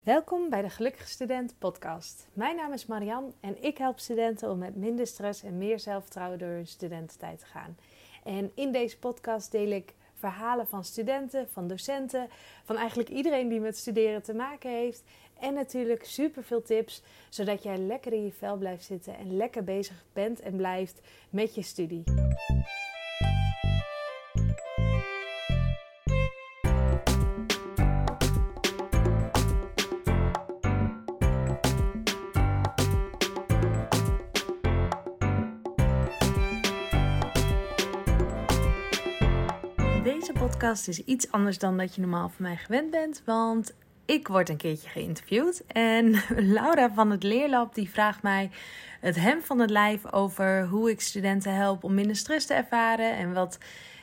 Welkom bij de Gelukkige Student podcast. Mijn naam is Marian en ik help studenten om met minder stress en meer zelfvertrouwen door hun studententijd te gaan. En in deze podcast deel ik verhalen van studenten, van docenten, van eigenlijk iedereen die met studeren te maken heeft. En natuurlijk super veel tips, zodat jij lekker in je vel blijft zitten en lekker bezig bent en blijft met je studie. Podcast is iets anders dan dat je normaal van mij gewend bent, want ik word een keertje geïnterviewd. En Laura van het Leerlab die vraagt mij het hem van het lijf over hoe ik studenten help om minder stress te ervaren en wat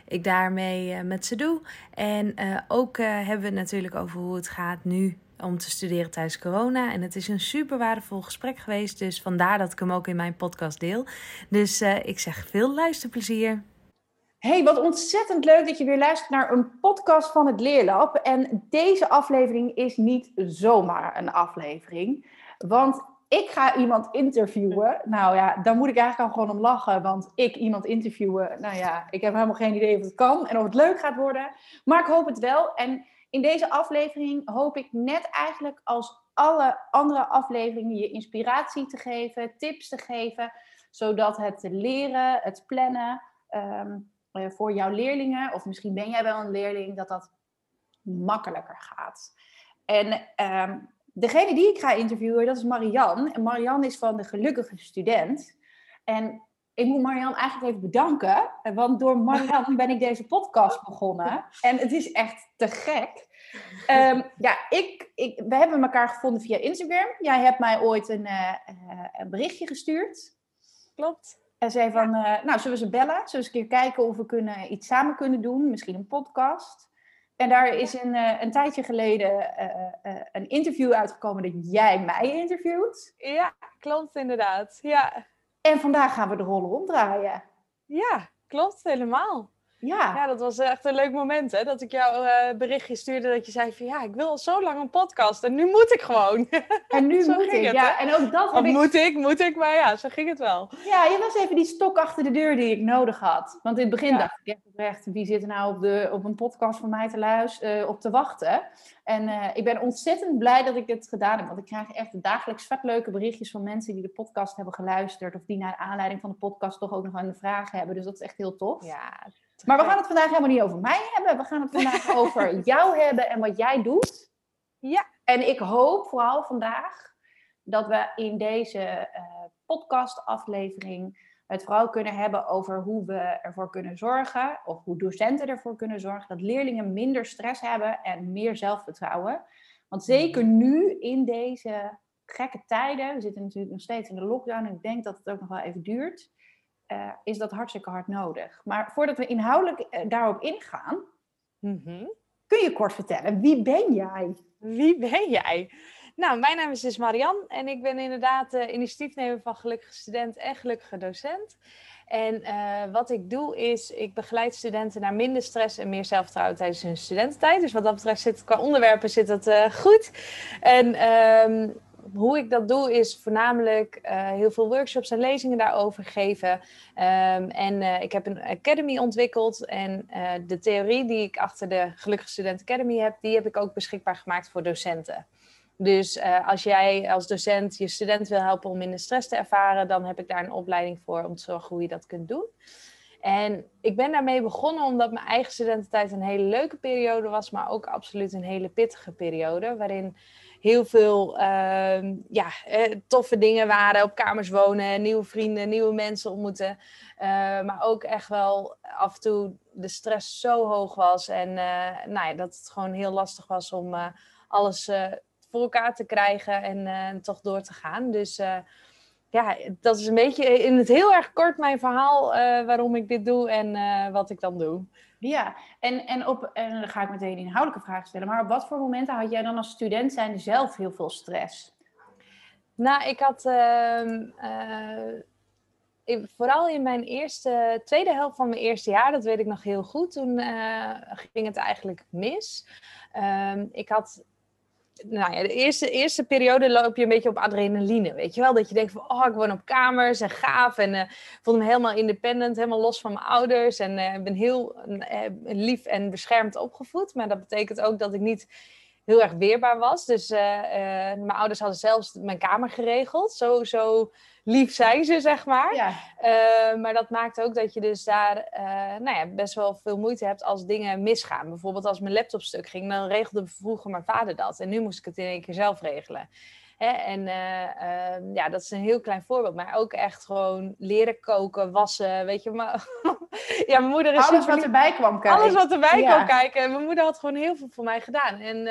ik daarmee eh, met ze doe. En uh, ook uh, hebben we het natuurlijk over hoe het gaat nu om te studeren tijdens corona. En het is een super waardevol gesprek geweest, dus vandaar dat ik hem ook in mijn podcast deel. Dus ik zeg veel luisterplezier. Hey, wat ontzettend leuk dat je weer luistert naar een podcast van het Leerlab. En deze aflevering is niet zomaar een aflevering. Want ik ga iemand interviewen. Nou ja, daar moet ik eigenlijk al gewoon om lachen. Want ik iemand interviewen, nou ja, ik heb helemaal geen idee of het kan en of het leuk gaat worden. Maar ik hoop het wel. En in deze aflevering hoop ik net eigenlijk als alle andere afleveringen je inspiratie te geven, tips te geven. Zodat het leren, het plannen... Um, eh, voor jouw leerlingen, of misschien ben jij wel een leerling, dat dat makkelijker gaat. En um, degene die ik ga interviewen, dat is Marianne. En Marianne is van de Gelukkige Student. En ik moet Marianne eigenlijk even bedanken, want door Marianne ben ik deze podcast begonnen. En het is echt te gek. Um, ja, ik, ik, we hebben elkaar gevonden via Instagram. Jij hebt mij ooit een, uh, een berichtje gestuurd. Klopt. En zei van, uh, nou, zullen we ze bellen? Zullen we eens een keer kijken of we kunnen, iets samen kunnen doen? Misschien een podcast. En daar is een, uh, een tijdje geleden uh, een interview uitgekomen dat jij mij interviewt. Ja, klopt inderdaad. Ja. En vandaag gaan we de rollen omdraaien. Ja, klopt helemaal. Ja. ja, dat was echt een leuk moment hè. Dat ik jou uh, berichtje stuurde dat je zei van ja, ik wil al zo lang een podcast en nu moet ik gewoon. En nu moet ik, het, ja. En ook dat heb ik... moet ik, moet ik, maar ja, zo ging het wel. Ja, je was even die stok achter de deur die ik nodig had. Want in het begin dacht ik echt oprecht, wie zit er nou op, de, op een podcast van mij te luisteren, uh, op te wachten? En uh, ik ben ontzettend blij dat ik dit gedaan heb. Want ik krijg echt dagelijks vet leuke berichtjes van mensen die de podcast hebben geluisterd. Of die naar aanleiding van de podcast toch ook nog een vraag hebben. Dus dat is echt heel tof. Ja, maar we gaan het vandaag helemaal niet over mij hebben. We gaan het vandaag over jou hebben en wat jij doet. Ja. En ik hoop vooral vandaag dat we in deze uh, podcast-aflevering het vooral kunnen hebben over hoe we ervoor kunnen zorgen, of hoe docenten ervoor kunnen zorgen, dat leerlingen minder stress hebben en meer zelfvertrouwen. Want zeker nu in deze gekke tijden, we zitten natuurlijk nog steeds in de lockdown en ik denk dat het ook nog wel even duurt uh, is dat hartstikke hard nodig. Maar voordat we inhoudelijk uh, daarop ingaan, mm -hmm. kun je kort vertellen, wie ben jij? Wie ben jij? Nou, mijn naam is dus Marian en ik ben inderdaad uh, initiatiefnemer van Gelukkige Student en Gelukkige Docent. En wat ik doe is, ik begeleid studenten naar minder stress en meer zelfvertrouwen tijdens hun studententijd. Dus wat dat betreft zit qua onderwerpen zit dat goed. En ehm, hoe ik dat doe is voornamelijk uh, heel veel workshops en lezingen daarover geven. Um, en uh, ik heb een academy ontwikkeld. En uh, de theorie die ik achter de Gelukkige Student Academy heb, die heb ik ook beschikbaar gemaakt voor docenten. Dus als jij als docent je student wil helpen om minder stress te ervaren, dan heb ik daar een opleiding voor om te zorgen hoe je dat kunt doen. En ik ben daarmee begonnen omdat mijn eigen studententijd een hele leuke periode was, maar ook absoluut een hele pittige periode. Waarin heel veel uh, ja, eh, toffe dingen waren. Op kamers wonen, nieuwe vrienden, nieuwe mensen ontmoeten. Uh, maar ook echt wel af en toe de stress zo hoog was. En uh, nou ja, dat het gewoon heel lastig was om alles voor elkaar te krijgen en toch door te gaan. Dus ja, dat is een beetje in het heel erg kort mijn verhaal waarom ik dit doe en wat ik dan doe. Ja, en, en, op, en dan ga ik meteen inhoudelijke vragen stellen. Maar op wat voor momenten had jij dan als student zijn zelf heel veel stress? Nou, ik had uh, uh, vooral in mijn eerste, tweede helft van mijn eerste jaar, dat weet ik nog heel goed, toen uh, ging het eigenlijk mis. Ehm, ik had nou ja, de eerste, eerste periode loop je een beetje op adrenaline, weet je wel? Dat je denkt van, oh, ik woon op kamers en gaaf. En uh, voel me helemaal independent, helemaal los van mijn ouders. En ik ben heel lief en beschermd opgevoed. Maar dat betekent ook dat ik niet heel erg weerbaar was. Dus mijn ouders hadden zelfs mijn kamer geregeld. Zo, zo lief zijn ze, zeg maar. Ja. Uh, maar dat maakt ook dat je dus daar uh, nou ja, best wel veel moeite hebt als dingen misgaan. Bijvoorbeeld als mijn laptop stuk ging, dan regelde vroeger mijn vader dat. En nu moest ik het in één keer zelf regelen. Hè? En uh, ja, dat is een heel klein voorbeeld. Maar ook echt gewoon leren koken, wassen, weet je. Maar ja, mijn moeder is... Alles wat erbij kwam kijken. Alles wat erbij kwam kijken. En mijn moeder had gewoon heel veel voor mij gedaan. En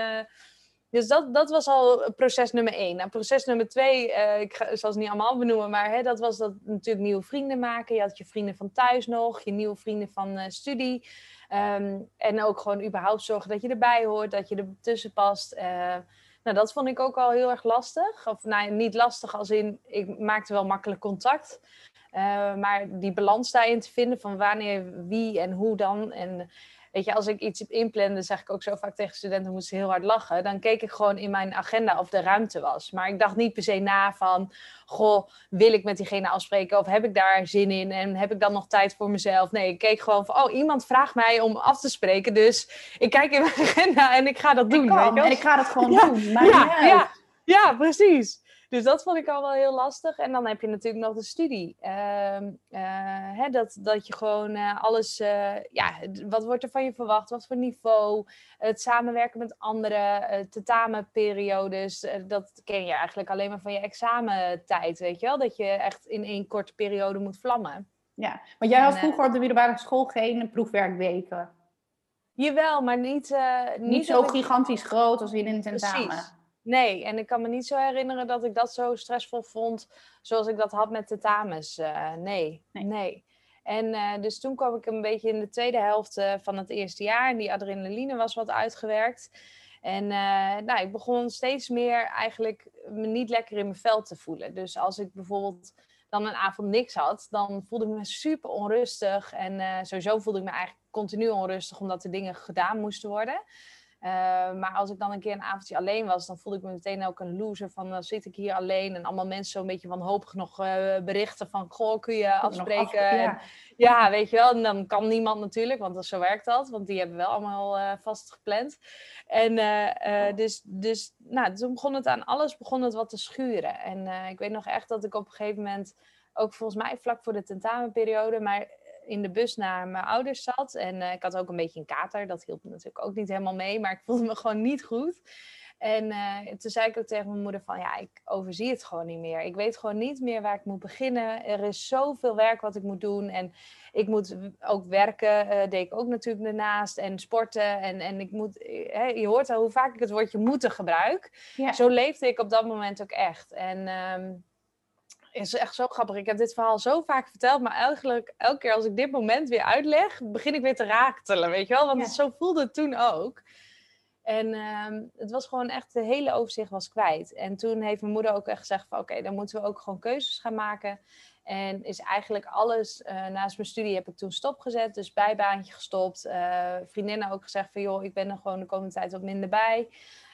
dus dat, dat was al proces nummer één. En proces nummer twee, uh, ik ga, zal ze niet allemaal benoemen, maar hè, dat was dat natuurlijk nieuwe vrienden maken. Je had je vrienden van thuis nog, je nieuwe vrienden van uh, studie. Um, en ook gewoon überhaupt zorgen dat je erbij hoort, dat je er tussen past. Uh, nou, dat vond ik ook al heel erg lastig. Of nou, niet lastig als in, ik maakte wel makkelijk contact. maar die balans daarin te vinden van wanneer, wie en hoe dan. En Weet je, als ik iets inplande, zeg ik ook zo vaak tegen studenten, moesten ze heel hard lachen. Dan keek ik gewoon in mijn agenda of er ruimte was. Maar ik dacht niet per se na van, goh, wil ik met diegene afspreken of heb ik daar zin in en heb ik dan nog tijd voor mezelf? Nee, ik keek gewoon van, oh, iemand vraagt mij om af te spreken, dus ik kijk in mijn agenda en ik ga dat doen. Ik kan, en ik ga dat gewoon doen. Maar ja, ja, ja, precies. Dus dat vond ik al wel heel lastig. En dan heb je natuurlijk nog de studie. Uh, hè, dat, dat je gewoon uh, alles, uh, ja, wat wordt er van je verwacht? Wat voor niveau? Het samenwerken met anderen, tentamenperiodes. dat ken je eigenlijk alleen maar van je examentijd, weet je wel? Dat je echt in één korte periode moet vlammen. Ja, maar jij had vroeger op de middelbare school geen proefwerkweken. Jawel, maar niet... niet, niet zo gigantisch groot als in een tentamen. Precies. Nee, en ik kan me niet zo herinneren dat ik dat zo stressvol vond zoals ik dat had met de tames. Uh, nee, nee, nee. En uh, dus toen kwam ik een beetje in de tweede helft uh, van het eerste jaar en die adrenaline was wat uitgewerkt. En nou, ik begon steeds meer eigenlijk me niet lekker in mijn vel te voelen. Dus als ik bijvoorbeeld dan een avond niks had, dan voelde ik me super onrustig. En sowieso voelde ik me eigenlijk continu onrustig omdat er dingen gedaan moesten worden. Uh, maar als ik dan een keer een avondje alleen was, dan voelde ik me meteen ook een loser van dan zit ik hier alleen en allemaal mensen zo'n beetje wanhopig nog uh, berichten van goh, kun je afspreken? Af, ja. En, ja. weet je wel, en dan kan niemand natuurlijk, want zo werkt dat, want die hebben wel allemaal uh, vast gepland. En oh. dus, dus nou, toen begon het aan alles begon het wat te schuren. En ik weet nog echt dat ik op een gegeven moment, ook volgens mij vlak voor de tentamenperiode, maar in de bus naar mijn ouders zat. En uh, ik had ook een beetje een kater. Dat hielp natuurlijk ook niet helemaal mee. Maar ik voelde me gewoon niet goed. En uh, toen zei ik ook tegen mijn moeder van... Ja, ik overzie het gewoon niet meer. Ik weet gewoon niet meer waar ik moet beginnen. Er is zoveel werk wat ik moet doen. En ik moet ook werken. Uh, deed ik ook natuurlijk daarnaast. En sporten. En, en ik moet... Je hoort al hoe vaak ik het woordje moeten gebruik. Zo leefde ik op dat moment ook echt. En... Um, is echt zo grappig. Ik heb dit verhaal zo vaak verteld, maar eigenlijk elke keer als ik dit moment weer uitleg, begin ik weer te rakelen, weet je wel? Want zo voelde het toen ook. En ehm, het was gewoon echt, de hele overzicht was kwijt. En toen heeft mijn moeder ook echt gezegd van, oké, dan moeten we ook gewoon keuzes gaan maken. En is eigenlijk alles, uh, naast mijn studie heb ik toen stopgezet, dus bijbaantje gestopt. Uh, vriendinnen ook gezegd van, joh, ik ben er gewoon de komende tijd wat minder bij.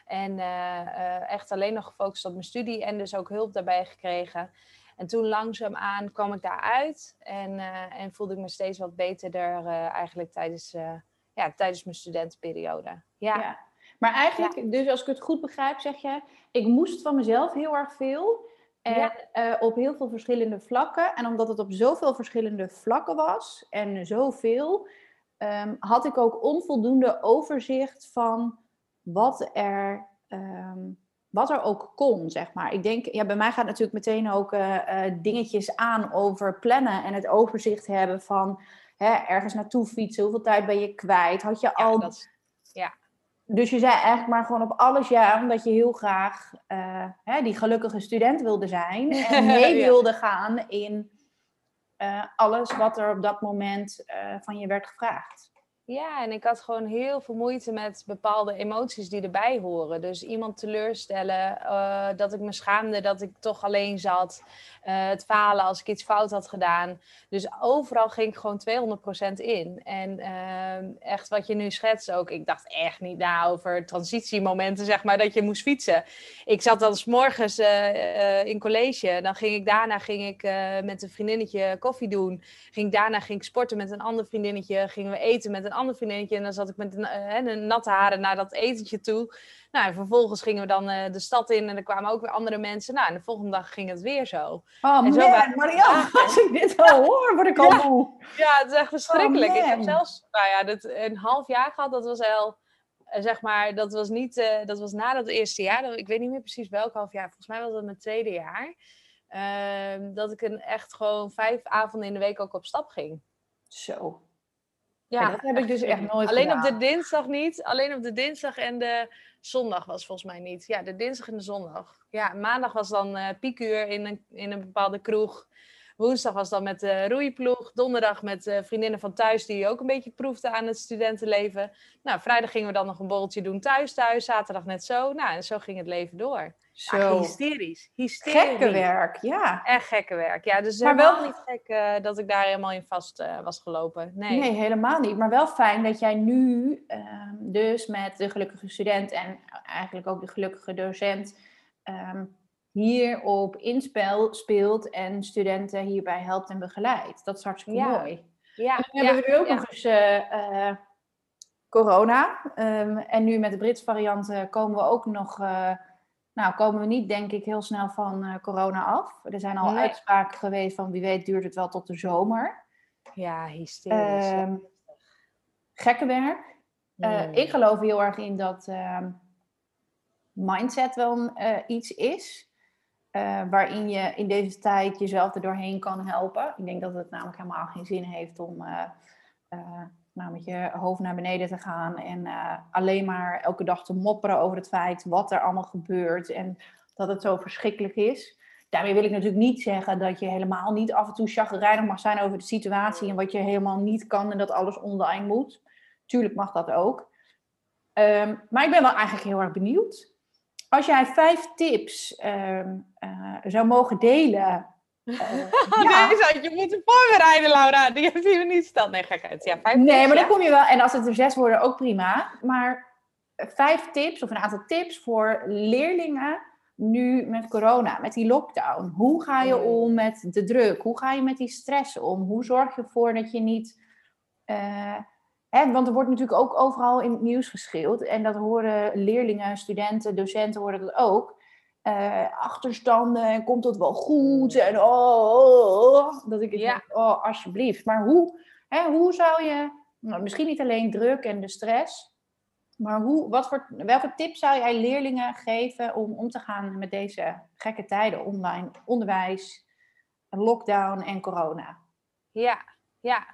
En uh, echt alleen nog gefocust op mijn studie en dus ook hulp daarbij gekregen. En toen langzaamaan kwam ik daaruit en, uh, en voelde ik me steeds wat beter uh, eigenlijk tijdens, uh, ja, tijdens mijn studentenperiode. Ja. ja. Maar eigenlijk, dus als ik het goed begrijp, zeg je, ik moest van mezelf heel erg veel. En ja. op heel veel verschillende vlakken. En omdat het op zoveel verschillende vlakken was en zoveel, um, had ik ook onvoldoende overzicht van wat er um, wat er ook kon, zeg maar. Ik denk, ja, bij mij gaat natuurlijk meteen ook uh, uh, dingetjes aan over plannen en het overzicht hebben van hè, ergens naartoe fietsen, hoeveel tijd ben je kwijt, had je ja, al... Dat, ja. Dus je zei eigenlijk maar gewoon op alles ja, omdat je heel graag uh, hè, die gelukkige student wilde zijn en mee wilde gaan in alles wat er op dat moment van je werd gevraagd. Ja, en ik had gewoon heel veel moeite met bepaalde emoties die erbij horen. Dus iemand teleurstellen, uh, dat ik me schaamde dat ik toch alleen zat. Uh, het falen als ik iets fout had gedaan. Dus overal ging ik gewoon 200% in. En uh, echt wat je nu schetst ook. Ik dacht echt niet na over transitiemomenten, zeg maar, dat je moest fietsen. Ik zat dan s morgens in college. Dan ging ik daarna ging ik, met een vriendinnetje koffie doen. Ging, daarna ging ik sporten met een ander vriendinnetje. Gingen we eten met een ander vriendinnetje. En dan zat ik met een, uh, een natte haren naar dat etentje toe. Nou, en vervolgens gingen we dan uh, de stad in en er kwamen ook weer andere mensen. Nou, en de volgende dag ging het weer zo. Oh en zo man, Marianne, als ik dit al hoor, word ik al ja. moe. Ja, het is echt verschrikkelijk. Oh, ik heb zelfs, nou ja, dat, een half jaar gehad. Dat was al, zeg maar, dat was niet, uh, dat was na dat eerste jaar. Ik weet niet meer precies welk half jaar. Volgens mij was dat mijn tweede jaar. Uh, dat ik een echt gewoon vijf avonden in de week ook op stap ging. Zo. Ja, dat heb ik dus echt nooit Alleen gedaan. op de dinsdag niet. Alleen op de dinsdag en de zondag was volgens mij niet. Ja, de dinsdag en de zondag. Ja, maandag was dan uh, piekuur in een, in een bepaalde kroeg. Woensdag was dan met de roeiploeg. Donderdag met uh, vriendinnen van thuis die ook een beetje proefden aan het studentenleven. Nou, vrijdag gingen we dan nog een borreltje doen thuis thuis. Zaterdag net zo. Nou, en zo ging het leven door. Zo. Ja, hysterisch. hysterisch. Gekke werk, ja. Echt gekke werk. Ja, dus Maar wel niet gek uh, dat ik daar helemaal in vast uh, was gelopen. Nee. Nee, helemaal niet. Maar wel fijn dat jij nu um, dus met de gelukkige student en eigenlijk ook de gelukkige docent um, hierop inspel speelt en studenten hierbij helpt en begeleidt. Dat is hartstikke Ja. mooi. Ja, En dan hebben we nu ook nog eens uh, corona. Um, en nu met de Britse variant komen we ook nog... Nou, komen we niet, denk ik, heel snel van uh, corona af. Er zijn al Nee. uitspraken geweest van wie weet duurt het wel tot de zomer. Ja, hysterisch. Ehm, gekke werk. Uh, Hmm. Ik geloof heel erg in dat ehm, mindset wel uh, iets is. Waarin je in deze tijd jezelf er doorheen kan helpen. Ik denk dat het namelijk helemaal geen zin heeft om nou, met je hoofd naar beneden te gaan. En uh, alleen maar elke dag te mopperen over het feit wat er allemaal gebeurt. En dat het zo verschrikkelijk is. Daarmee wil ik natuurlijk niet zeggen dat je helemaal niet af en toe chagrijnig mag zijn over de situatie. En wat je helemaal niet kan en dat alles online moet. Tuurlijk mag dat ook. Um, maar ik ben wel eigenlijk heel erg benieuwd. Als jij vijf tips um, uh, zou mogen delen. Uh, ja. Je moeten voorbereiden, Laura. Die heb je niet gesteld. Nee, gekheid. Ja, vijf nee, tips, maar ja. dan kom je wel. En als het er zes worden, ook prima. Maar vijf tips of een aantal tips voor leerlingen nu met corona, met die lockdown. Hoe ga je om met de druk? Hoe ga je met die stress om? Hoe zorg je ervoor dat je niet. Uh, hè, want er wordt natuurlijk ook overal in het nieuws geschreeuwd. En dat horen leerlingen, studenten, docenten horen dat ook. Uh, achterstanden en komt het wel goed? En oh, oh, oh dat ik Ja. denk, oh, alsjeblieft. Maar hoe, hè, hoe zou je, nou, misschien niet alleen druk en de stress, maar hoe, wat voor, welke tips zou jij leerlingen geven om om te gaan met deze gekke tijden, online onderwijs, lockdown en corona? Ja, ja.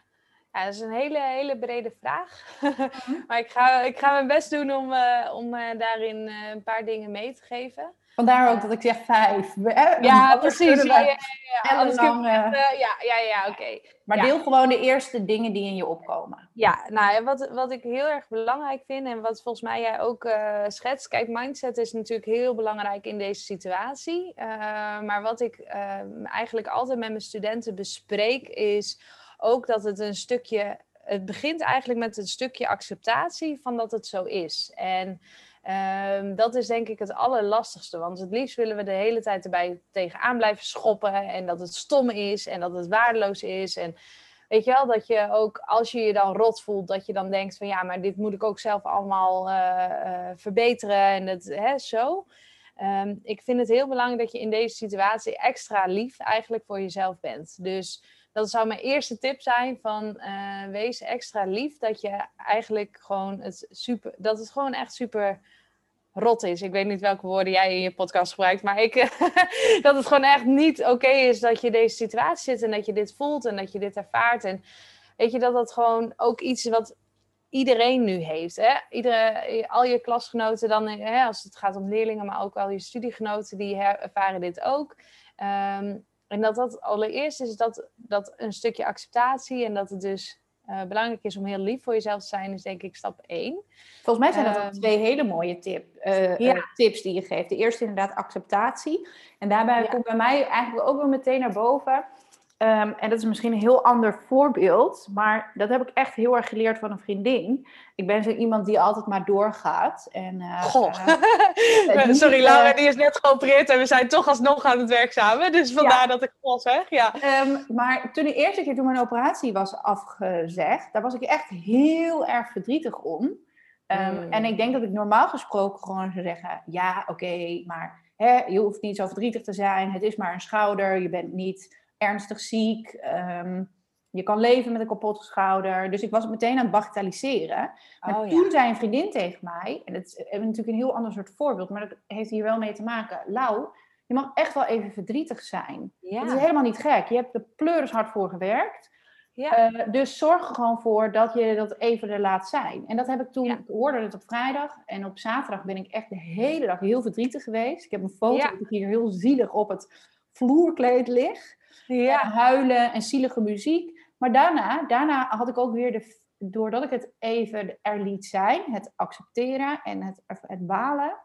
Ja, dat is een hele, hele brede vraag. maar ik ga, ik ga mijn best doen om, uh, om uh, daarin uh, een paar dingen mee te geven. Vandaar ook dat ik zeg vijf. Hè? Ja, precies. Ja, ja, ja, ja. Anders lang, echt, ja, ja, ja, oké. Okay. Maar ja. deel gewoon de eerste dingen die in je opkomen. Ja, nou, wat, wat ik heel erg belangrijk vind en wat volgens mij jij ook uh, schetst. Kijk, mindset is natuurlijk heel belangrijk in deze situatie. Uh, maar wat ik eigenlijk altijd met mijn studenten bespreek is ook dat het een stukje. Het begint eigenlijk met een stukje acceptatie van dat het zo is. En um, dat is denk ik het allerlastigste. Want het liefst willen we de hele tijd erbij tegenaan blijven schoppen. En dat het stom is en dat het waardeloos is. En weet je wel, dat je ook als je je dan rot voelt, dat je dan denkt van ja, maar dit moet ik ook zelf allemaal uh, uh, verbeteren. En het, hè, zo. Um, ik vind het heel belangrijk dat je in deze situatie extra lief eigenlijk voor jezelf bent. Dus dat zou mijn eerste tip zijn van uh, wees extra lief. Dat je eigenlijk gewoon het super, dat het gewoon echt super rot is. Ik weet niet welke woorden jij in je podcast gebruikt, maar ik, dat het gewoon echt niet oké is dat je deze situatie zit en dat je dit voelt en dat je dit ervaart. En weet je dat dat gewoon ook iets wat iedereen nu heeft. Hè? Iedere, al je klasgenoten dan, hè, als het gaat om leerlingen, maar ook al je studiegenoten, die ervaren dit ook. Um, en dat dat allereerst is dat, dat een stukje acceptatie en dat het dus belangrijk is om heel lief voor jezelf te zijn, is denk ik stap 1. Volgens mij zijn dat um, twee hele mooie tip, ja. tips die je geeft. De eerste inderdaad acceptatie. En daarbij komt bij mij eigenlijk ook wel meteen naar boven Ehm, en dat is misschien een heel ander voorbeeld, maar dat heb ik echt heel erg geleerd van een vriendin. Ik ben zo iemand die altijd maar doorgaat. En, uh, Goh. Uh, Sorry, Laura, die is net geopereerd en we zijn toch alsnog aan het werk samen. Dus vandaar dat ik goh zeg. Ja. Um, maar toen de eerste keer toen mijn operatie was afgezegd, daar was ik echt heel erg verdrietig om. Um, En ik denk dat ik normaal gesproken gewoon zou zeggen: ja, oké, maar hè, je hoeft niet zo verdrietig te zijn. Het is maar een schouder. Je bent niet ernstig ziek. Ehm, je kan leven met een kapotte schouder. Dus ik was het meteen aan het bagatelliseren. Maar oh, toen zei een vriendin tegen mij, en het is natuurlijk een heel ander soort voorbeeld, maar dat heeft hier wel mee te maken. Lau, je mag echt wel even verdrietig zijn. Ja. Het is helemaal niet gek. Je hebt er pleuris hard voor gewerkt. Ja. Uh, dus zorg er gewoon voor dat je dat even er laat zijn. En dat heb ik toen, ik hoorde het op vrijdag. En op zaterdag ben ik echt de hele dag heel verdrietig geweest. Ik heb een foto dat ik hier heel zielig op het vloerkleed lig. Ja. En huilen en zielige muziek. Maar daarna, daarna had ik ook weer de, doordat ik het even er liet zijn, het accepteren en het, het balen,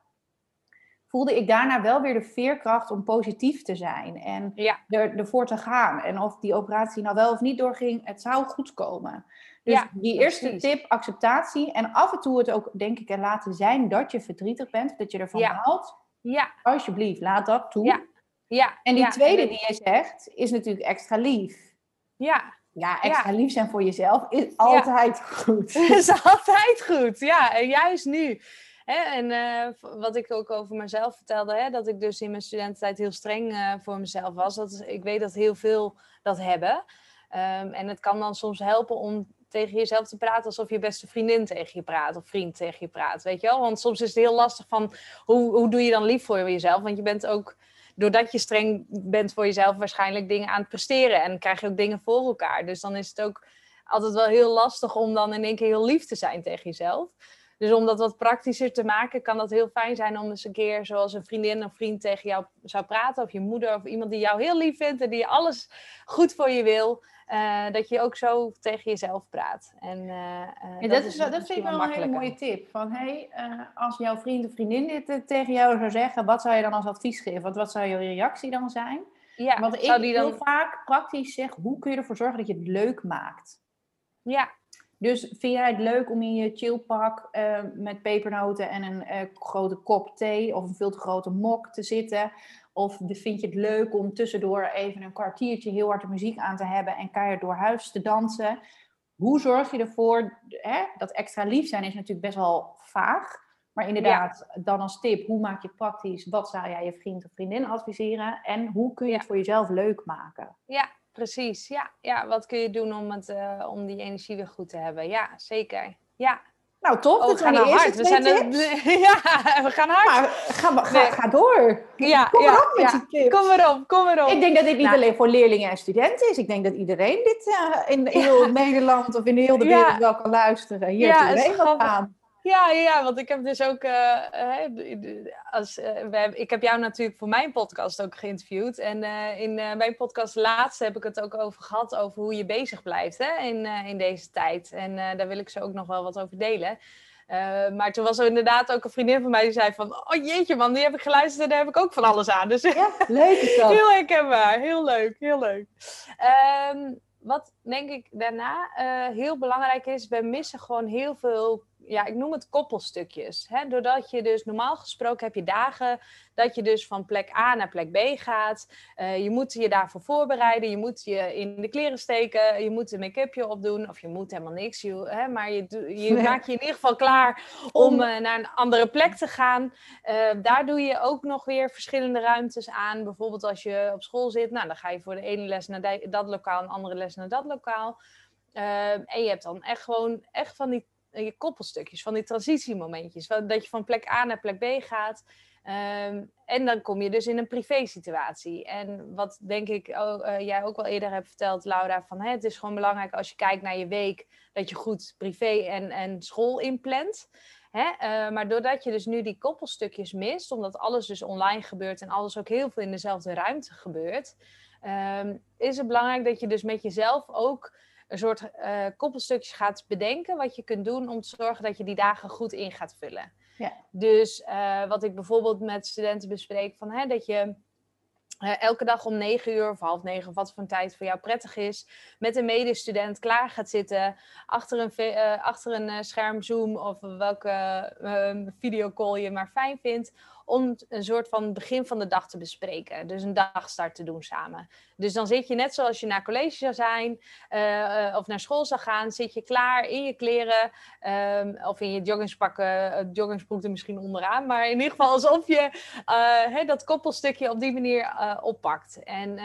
voelde ik daarna wel weer de veerkracht om positief te zijn en ja. er, ervoor te gaan. En of die operatie nou wel of niet doorging, het zou goed komen. Dus ja, die eerste tip, acceptatie. En af en toe het ook, denk ik, er laten zijn dat je verdrietig bent, dat je ervan ja. houdt. Ja. Alsjeblieft, laat dat toe. Ja. En die tweede die je zegt, is natuurlijk extra lief. Ja. Ja, extra lief zijn voor jezelf is altijd goed. is altijd goed, ja. En juist nu. Hè, en uh, wat ik ook over mezelf vertelde, hè, dat ik dus in mijn studententijd heel streng uh, voor mezelf was. Dat is, ik weet dat heel veel dat hebben. Um, en het kan dan soms helpen om tegen jezelf te praten alsof je beste vriendin tegen je praat of vriend tegen je praat, weet je wel? Want soms is het heel lastig van, hoe, hoe doe je dan lief voor jezelf? Want je bent ook doordat je streng bent voor jezelf, waarschijnlijk dingen aan het presteren. En krijg je ook dingen voor elkaar. Dus dan is het ook altijd wel heel lastig om dan in één keer heel lief te zijn tegen jezelf. Dus om dat wat praktischer te maken, kan dat heel fijn zijn om eens een keer zoals een vriendin of vriend tegen jou zou praten. Of je moeder of iemand die jou heel lief vindt en die alles goed voor je wil. Uh, dat je ook zo tegen jezelf praat. En, uh, dat, dat, is, dat vind ik wel een hele mooie tip. Van hey, als jouw vriend of vriendin dit tegen jou zou zeggen, wat zou je dan als advies geven? Wat, wat zou je reactie dan zijn? Ja, Want ik heel dan... vaak praktisch zeg, hoe kun je ervoor zorgen dat je het leuk maakt? Ja. Dus vind jij het leuk om in je chillpak met pepernoten en een grote kop thee of een veel te grote mok te zitten? Of vind je het leuk om tussendoor even een kwartiertje heel hard de muziek aan te hebben en kan je door huis te dansen? Hoe zorg je ervoor, hè, dat extra lief zijn is natuurlijk best wel vaag. Maar inderdaad, dan als tip, hoe maak je het praktisch? Wat zou jij je vriend of vriendin adviseren? En hoe kun je het voor jezelf leuk maken? Ja, precies. Ja, ja wat kun je doen om, het, uh, om die energie weer goed te hebben? Ja, zeker. Ja, nou, toch? Oh, we gaan hard. We zijn ja, we gaan hard. Maar ga, ga, ga door. Ja, kom ja, met die tips. Kom erop, kom erop. Ik denk dat dit niet nou. alleen voor leerlingen en studenten is. Ik denk dat iedereen dit uh, in heel Nederland of in heel de wereld wel kan luisteren. Hier ja, te gaan. Ja, ja, want ik heb dus ook, uh, als, uh, we ik heb jou natuurlijk voor mijn podcast ook geïnterviewd. En in mijn podcast laatste heb ik het ook over gehad, over hoe je bezig blijft hè, in, in deze tijd. En daar wil ik ze ook nog wel wat over delen. maar toen was er inderdaad ook een vriendin van mij die zei van... Oh jeetje man, die heb ik geluisterd en daar heb ik ook van alles aan. Dus ja, leuk is dat. heel herkenbaar, heel leuk, heel leuk. Um, wat denk ik daarna heel belangrijk is, we missen gewoon heel veel ja, ik noem het koppelstukjes. Hè? Doordat je dus normaal gesproken heb je dagen dat je dus van plek A naar plek B gaat. Uh, je moet je daarvoor voorbereiden. Je moet je in de kleren steken. Je moet een make-upje opdoen. Of je moet helemaal niks. Je, hè? Maar je, je maakt je in ieder geval klaar om uh, naar een andere plek te gaan. Uh, daar doe je ook nog weer verschillende ruimtes aan. Bijvoorbeeld als je op school zit. Nou, dan ga je voor de ene les naar dat lokaal. Een andere les naar dat lokaal. en je hebt dan echt gewoon echt van die je koppelstukjes, van die transitiemomentjes. Dat je van plek A naar plek B gaat. Um, en dan kom je dus in een privé situatie. En wat denk ik uh, jij ook wel eerder hebt verteld, Laura, van hè, het is gewoon belangrijk als je kijkt naar je week, dat je goed privé en, en school inplant. Hè? Uh, maar doordat je dus nu die koppelstukjes mist, omdat alles dus online gebeurt en alles ook heel veel in dezelfde ruimte gebeurt, um, is het belangrijk dat je dus met jezelf ook een soort uh, koppelstukjes gaat bedenken wat je kunt doen om te zorgen dat je die dagen goed in gaat vullen. Ja. Dus wat ik bijvoorbeeld met studenten bespreek, van, hè, dat je uh, elke dag om negen uur of half negen, of wat voor een tijd voor jou prettig is, met een medestudent klaar gaat zitten achter een, achter een scherm Zoom of welke videocall je maar fijn vindt, om een soort van begin van de dag te bespreken. Dus een dagstart te doen samen. Dus dan zit je net zoals je naar college zou zijn uh, uh, of naar school zou gaan, zit je klaar in je kleren um, of in je joggingspakken, uh, joggingsbroek er misschien onderaan, maar in ieder geval alsof je dat koppelstukje op die manier oppakt. En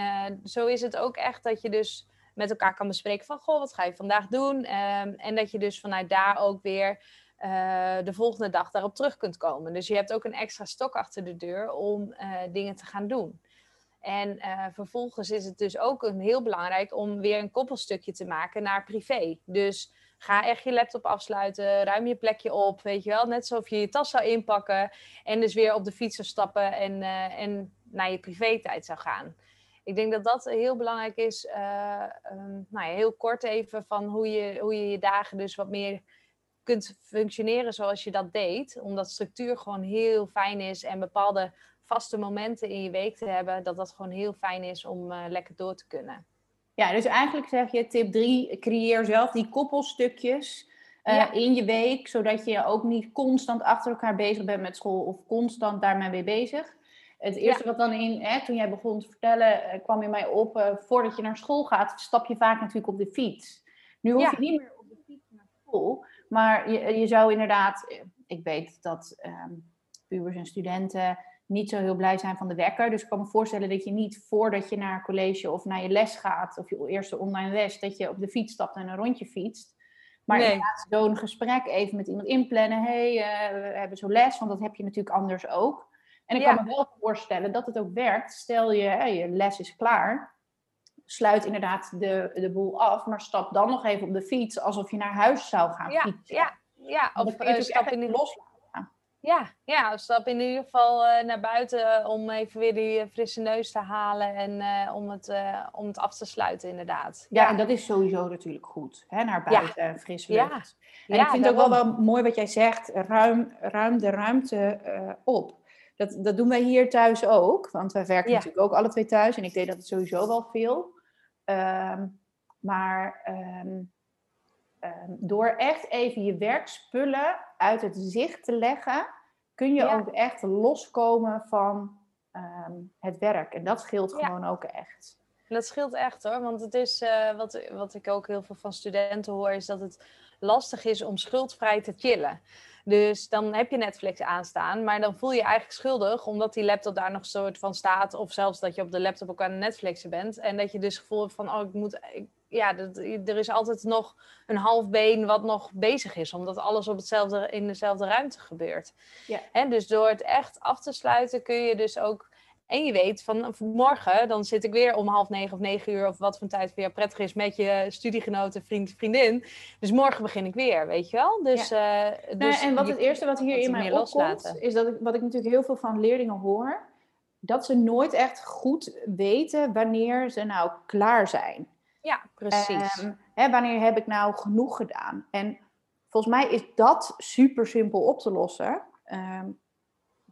zo is het ook echt dat je dus met elkaar kan bespreken van, goh, wat ga je vandaag doen? Um, en dat je dus vanuit daar ook weer uh, de volgende dag daarop terug kunt komen. Dus je hebt ook een extra stok achter de deur om uh, dingen te gaan doen. En uh, vervolgens is het dus ook een heel belangrijk om weer een koppelstukje te maken naar privé. Dus ga echt je laptop afsluiten, ruim je plekje op, weet je wel. Net alsof je je tas zou inpakken en dus weer op de fiets zou stappen en, en naar je privé-tijd zou gaan. Ik denk dat dat heel belangrijk is. Um, nou ja, heel kort even van hoe je, hoe je je dagen dus wat meer kunt functioneren zoals je dat deed. Omdat structuur gewoon heel fijn is en bepaalde vaste momenten in je week te hebben, dat dat gewoon heel fijn is om uh, lekker door te kunnen. Ja, dus eigenlijk zeg je tip 3, creëer zelf die koppelstukjes uh, in je week, zodat je ook niet constant achter elkaar bezig bent met school of constant daarmee mee bezig. Het eerste wat dan in, hè, toen jij begon te vertellen, uh, kwam in mij op, voordat je naar school gaat, stap je vaak natuurlijk op de fiets. Nu hoef je niet meer op de fiets naar school, maar je, je zou inderdaad, eh, ik weet dat um, pubers en studenten niet zo heel blij zijn van de wekker. Dus ik kan me voorstellen dat je niet voordat je naar college of naar je les gaat, of je eerste online les, dat je op de fiets stapt en een rondje fietst. Maar nee. inderdaad, zo'n gesprek even met iemand inplannen. hey, uh, we hebben zo'n les, want dat heb je natuurlijk anders ook. En ik kan me wel voorstellen dat het ook werkt. Stel je, je les is klaar sluit inderdaad de, de boel af, maar stap dan nog even op de fiets alsof je naar huis zou gaan ja, fietsen. Ja, ja. of uh, stap in de loslaten. Ja, ja, stap in ieder geval uh, naar buiten om even weer die frisse neus te halen en uh, om, het, om het af te sluiten, inderdaad. Ja, ja, en dat is sowieso natuurlijk goed, hè, naar buiten, ja. fris lucht. Ja. En ik vind het ook wel, wel mooi wat jij zegt, ruim, ruim de ruimte op. Dat, dat doen wij hier thuis ook, want wij werken natuurlijk ook alle twee thuis en ik deed dat sowieso wel veel. Um, maar um, um, door echt even je werkspullen uit het zicht te leggen, kun je ook echt loskomen van het werk. En dat scheelt gewoon ook echt. Dat scheelt echt hoor, want het is uh, wat, wat ik ook heel veel van studenten hoor, is dat het lastig is om schuldvrij te chillen. Dus dan heb je Netflix aanstaan, maar dan voel je je eigenlijk schuldig omdat die laptop daar nog soort van staat. Of zelfs dat je op de laptop ook aan het Netflixen bent. En dat je dus gevoel hebt van, oh, ik moet. ja, dat, er is altijd nog een half been wat nog bezig is, omdat alles op hetzelfde, in dezelfde ruimte gebeurt. Ja. En dus door het echt af te sluiten kun je dus ook en je weet van morgen, dan zit ik weer om half negen of negen uur, of wat voor tijd voor jou prettig is, met je studiegenoten, vriend, vriendin. Dus morgen begin ik weer, weet je wel? Dus, ja. uh, dus en wat het eerste wat hier in mij opkomt, is dat ik, wat ik natuurlijk heel veel van leerlingen hoor, dat ze nooit echt goed weten wanneer ze nou klaar zijn. Ja, precies. Um, hè, wanneer heb ik nou genoeg gedaan? En volgens mij is dat super simpel op te lossen um,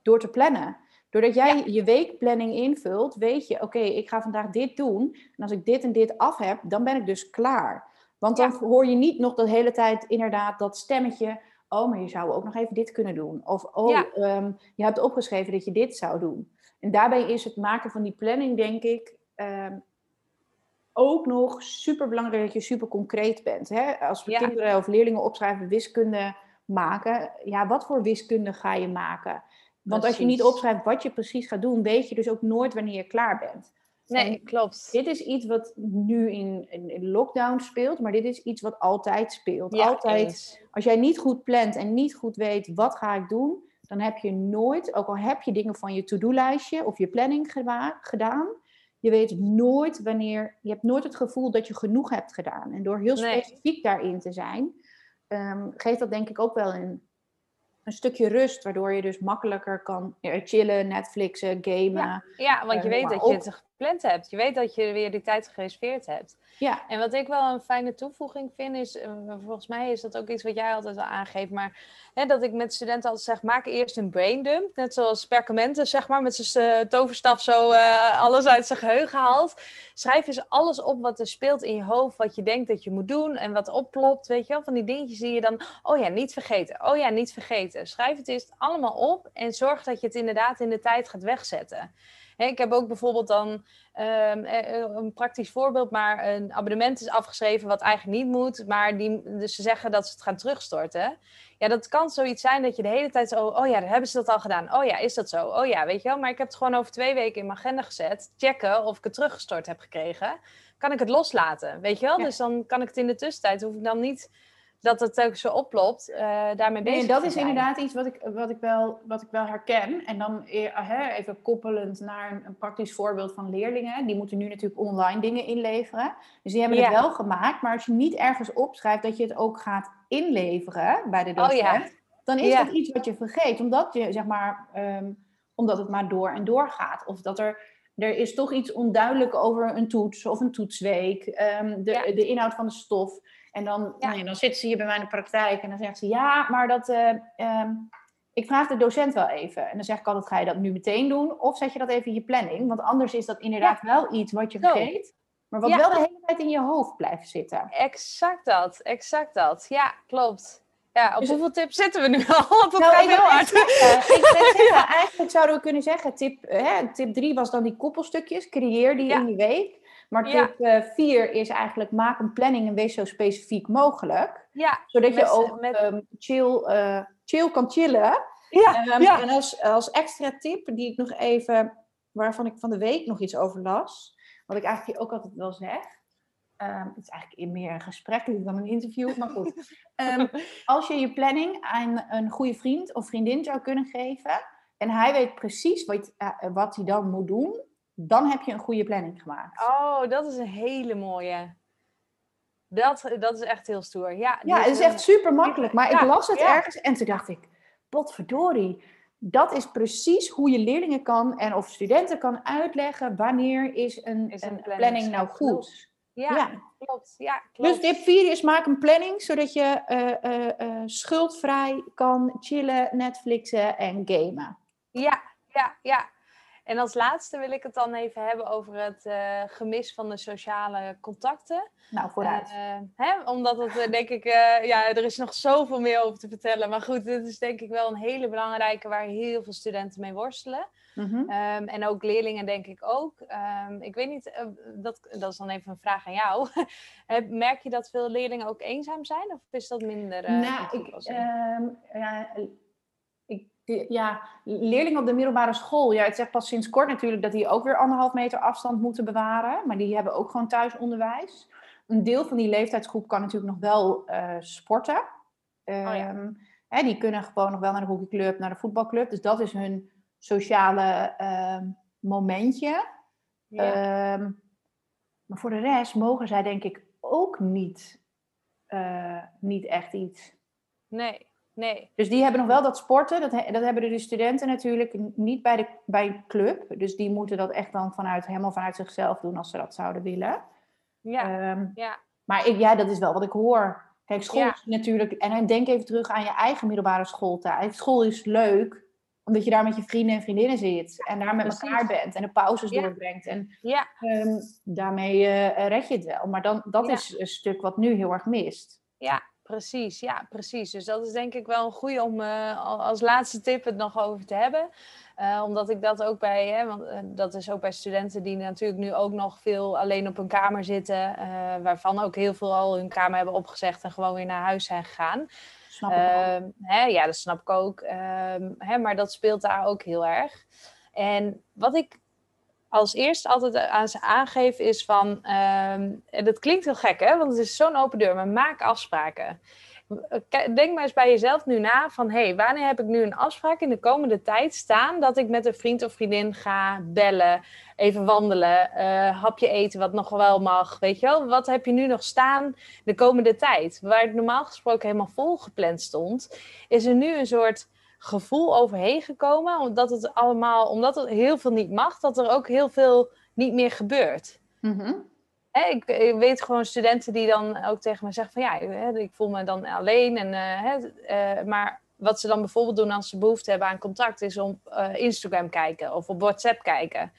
door te plannen. Doordat jij je weekplanning invult, weet je, oké, ik ga vandaag dit doen. En als ik dit en dit af heb, dan ben ik dus klaar. Want dan hoor je niet nog de hele tijd inderdaad dat stemmetje. Oh, maar je zou ook nog even dit kunnen doen. Of, oh, ehm, je hebt opgeschreven dat je dit zou doen. En daarbij is het maken van die planning, denk ik, um, ook nog super belangrijk dat je super concreet bent. Hè? Als we kinderen of leerlingen opschrijven wiskunde maken, ja, wat voor wiskunde ga je maken? Want als je niet opschrijft wat je precies gaat doen, weet je dus ook nooit wanneer je klaar bent. Nee, klopt. Dit is iets wat nu in, in, lockdown speelt, maar dit is iets wat altijd speelt. altijd, als jij niet goed plant en niet goed weet wat ga ik doen, dan heb je nooit, ook al heb je dingen van je to-do-lijstje of je planning gedaan, je weet nooit wanneer, je hebt nooit het gevoel dat je genoeg hebt gedaan. En door heel specifiek daarin te zijn, um, geeft dat denk ik ook wel een een stukje rust, waardoor je dus makkelijker kan chillen, Netflixen, gamen. Ja, ja want je eh, weet dat je het gepland hebt. Je weet dat je weer die tijd gereserveerd hebt. Ja. En wat ik wel een fijne toevoeging vind, is, uh, volgens mij is dat ook iets wat jij altijd al aangeeft, maar hè, dat ik met studenten altijd zeg, maak eerst een brain dump. Net zoals perkamenten, zeg maar, met zijn uh, toverstaf zo uh, alles uit zijn geheugen haalt. Schrijf eens alles op wat er speelt in je hoofd, wat je denkt dat je moet doen en wat oplopt, weet je wel. Van die dingetjes zie je dan, oh ja, niet vergeten, oh ja, niet vergeten. Schrijf het eerst allemaal op en zorg dat je het inderdaad in de tijd gaat wegzetten. Ik heb ook bijvoorbeeld dan um, een praktisch voorbeeld, maar een abonnement is afgeschreven wat eigenlijk niet moet, maar die, dus ze zeggen dat ze het gaan terugstorten. Ja, dat kan zoiets zijn dat je de hele tijd zo, oh ja, hebben ze dat al gedaan? Oh ja, is dat zo? Oh ja, weet je wel. Maar ik heb het gewoon over twee weken in mijn agenda gezet. Checken of ik het teruggestort heb gekregen. Kan ik het loslaten, weet je wel? Dus dan kan ik het in de tussentijd, hoef ik dan niet dat het ook zo oplopt, uh, daarmee bezig nee, dat is inderdaad iets wat ik, wat, ik wel, wat ik wel herken. En dan uh, even koppelend naar een, een, praktisch voorbeeld van leerlingen. Die moeten nu natuurlijk online dingen inleveren. Dus die hebben het wel gemaakt. Maar als je niet ergens opschrijft dat je het ook gaat inleveren bij de docent... Oh, ja. dan is dat iets wat je vergeet. Omdat, je, zeg maar, um, omdat het maar door en door gaat. Of dat er... Er is toch iets onduidelijk over een toets of een toetsweek. Um, de, de inhoud van de stof. En dan, ja. nou dan zit ze hier bij mij in de praktijk en dan zegt ze: Ja, maar dat. Uh, um, ik vraag de docent wel even. En dan zeg ik altijd: Ga je dat nu meteen doen? Of zet je dat even in je planning? Want anders is dat inderdaad wel iets wat je vergeet. Maar wat wel de hele tijd in je hoofd blijft zitten. Exact dat, exact dat. Ja, klopt. Ja, op dus, hoeveel tips zitten we nu al? Dat nou, gaat heel hard. Zeggen, ik zeggen, eigenlijk zouden we kunnen zeggen, tip, hè, tip 3 was dan die koppelstukjes. Creëer die in je week. Maar tip 4 is eigenlijk maak een planning en wees zo specifiek mogelijk. Ja, zodat je ook met... um, chill, uh, chill kan chillen. Ja, um, ja. En als, als extra tip, die ik nog even, waarvan ik van de week nog iets over las, wat ik eigenlijk ook altijd wel zeg. Um, het is eigenlijk meer een gesprek dan een interview, maar goed. Um, als je je planning aan een goede vriend of vriendin zou kunnen geven, en hij weet precies wat, uh, wat hij dan moet doen, dan heb je een goede planning gemaakt. Oh, dat is een hele mooie. Dat, dat is echt heel stoer. Ja, ja het is echt super makkelijk. Maar ik las het ergens en toen dacht ik, potverdorie. Dat is precies hoe je leerlingen kan en of studenten kan uitleggen wanneer is een, is een, planning, nou goed. Ja, ja, klopt. Ja, klopt. Dus tip 4 is maak een planning zodat je uh, uh, uh, schuldvrij kan chillen, Netflixen en gamen. Ja, ja, ja. En als laatste wil ik het dan even hebben over het uh, gemis van de sociale contacten. Nou, vooruit. Uh, hè? Omdat het uh, denk ik, ja, er is nog zoveel meer over te vertellen. Maar goed, dit is denk ik wel een hele belangrijke waar heel veel studenten mee worstelen. Mm -hmm. um, en ook leerlingen denk ik ook. Um, ik weet niet, dat, dat is dan even een vraag aan jou. Merk je dat veel leerlingen ook eenzaam zijn? Of is dat minder? nou, ik, um, ja, ja, leerlingen op de middelbare school, ja, het zegt pas sinds kort natuurlijk dat die ook weer anderhalf meter afstand moeten bewaren. Maar die hebben ook gewoon thuisonderwijs. Een deel van die leeftijdsgroep kan natuurlijk nog wel uh, sporten. Um, oh ja. hè, die kunnen gewoon nog wel naar de hockeyclub, naar de voetbalclub. Dus dat is hun sociale uh, momentje. Ja. Um, maar voor de rest mogen zij denk ik ook niet, uh, niet echt iets. Nee, Nee. Dus die hebben nog wel dat sporten. Dat, dat hebben de studenten natuurlijk niet bij, de, bij een club. Dus die moeten dat echt dan vanuit, helemaal vanuit zichzelf doen als ze dat zouden willen. Ja, um, ja. Maar ik, ja, dat is wel wat ik hoor. Kijk, school ja. is natuurlijk... En denk even terug aan je eigen middelbare schooltijd. School is leuk, omdat je daar met je vrienden en vriendinnen zit. En daar met Precies. elkaar bent. En de pauzes ja. doorbrengt. En ja. um, daarmee uh, red je het wel. Maar dan, dat is een stuk wat nu heel erg mist. Ja, Precies, ja, precies. Dus dat is denk ik wel een goede om uh, als laatste tip het nog over te hebben. Uh, omdat ik dat ook bij, hè, want uh, dat is ook bij studenten die natuurlijk nu ook nog veel alleen op hun kamer zitten, waarvan ook heel veel al hun kamer hebben opgezegd en gewoon weer naar huis zijn gegaan. Snap ik ehm, hè, ja, dat snap ik ook. Ehm, hè, maar dat speelt daar ook heel erg. En wat ik als eerste altijd aan ze aangeef is van, um, en dat klinkt heel gek hè, want het is zo'n open deur, maar maak afspraken. Denk maar eens bij jezelf nu na van, hé, hey, wanneer heb ik nu een afspraak in de komende tijd staan dat ik met een vriend of vriendin ga bellen, even wandelen, uh, hapje eten wat nog wel mag, weet je wel. Wat heb je nu nog staan de komende tijd? Waar het normaal gesproken helemaal vol gepland stond, is er nu een soort gevoel overheen gekomen. Omdat het allemaal, omdat het heel veel niet mag, dat er ook heel veel niet meer gebeurt. Mhm. Ik, ik weet gewoon studenten die dan ook tegen me zeggen van ja, hè, ik voel me dan alleen. En, eh, hè, eh, maar wat ze dan bijvoorbeeld doen als ze behoefte hebben aan contact, is op eh, Instagram kijken of op WhatsApp kijken.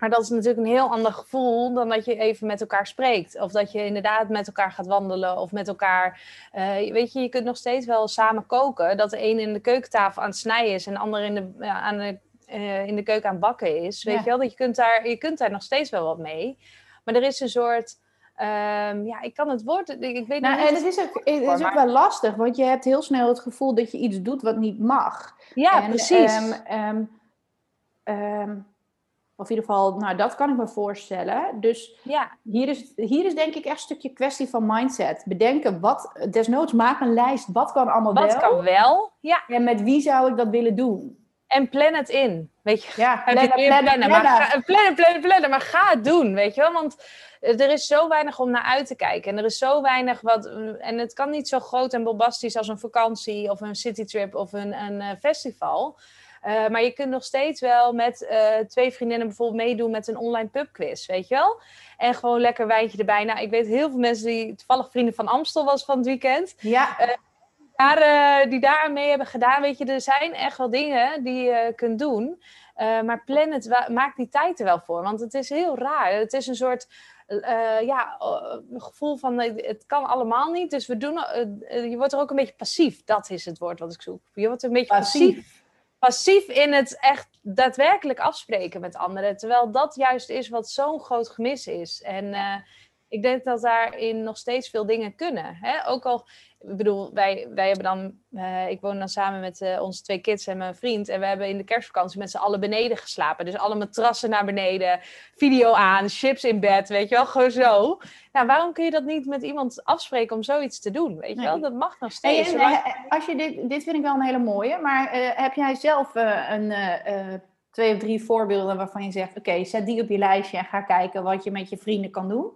Maar dat is natuurlijk een heel ander gevoel dan dat je even met elkaar spreekt. Of dat je inderdaad met elkaar gaat wandelen. Of met elkaar. eh, weet je, je kunt nog steeds wel samen koken. Dat de een in de keukentafel aan het snijden is en de ander in de, ja, aan de, eh, in de keuken aan het bakken is. Weet Ja. je wel, dat je kunt, daar, je kunt daar nog steeds wel wat mee. Maar er is een soort. ehm, ja, ik kan het woord. Ik, ik weet Nou, niet. en het is ook, het is ook wel lastig, want je hebt heel snel het gevoel dat je iets doet wat niet mag. ja, En, precies. ehm, of in ieder geval, nou, dat kan ik me voorstellen. Dus ja, hier is, hier is denk ik echt een stukje kwestie van mindset. Bedenken, wat, desnoods maak een lijst, wat kan allemaal wat wel? kan wel. Ja, En met wie zou ik dat willen doen? en plan het in. Weet je, Ja, Heb je plannen, plannen, plannen, maar plannen. ga, plannen, plannen, plannen, maar ga het doen, weet je wel? Want er is zo weinig om naar uit te kijken. En er is zo weinig wat... En het kan niet zo groot en bombastisch als een vakantie of een citytrip of een, een eh, festival. Eh, maar je kunt nog steeds wel met eh, twee vriendinnen bijvoorbeeld meedoen met een online pubquiz, weet je wel? En gewoon lekker wijntje erbij. Nou, ik weet heel veel mensen die toevallig vrienden van Amstel was van het weekend Ja, daar, eh, die daar mee hebben gedaan. Weet je, er zijn echt wel dingen die je kunt doen. Maar plan het, maak die tijd er wel voor. Want het is heel raar. Het is een soort ja, gevoel van het kan allemaal niet. Dus we doen, je wordt er ook een beetje passief. Dat is het woord wat ik zoek. Je wordt een beetje passief. passief. Passief in het echt daadwerkelijk afspreken met anderen. Terwijl dat juist is wat zo'n groot gemis is. En eh, ik denk dat daarin nog steeds veel dingen kunnen. Hè? Ook al, ik bedoel, wij, wij hebben dan, eh, ik woon dan samen met eh, onze twee kids en mijn vriend. En we hebben in de kerstvakantie met z'n allen beneden geslapen. Dus alle matrassen naar beneden, video aan, chips in bed, weet je wel, gewoon zo. Nou, waarom kun je dat niet met iemand afspreken om zoiets te doen? Weet je wel, dat mag nog Hey, steeds. en, zolang- eh, als je dit, dit vind ik wel een hele mooie, maar heb jij zelf een, twee of drie voorbeelden waarvan je zegt, oké, zet die op je lijstje en ga kijken wat je met je vrienden kan doen?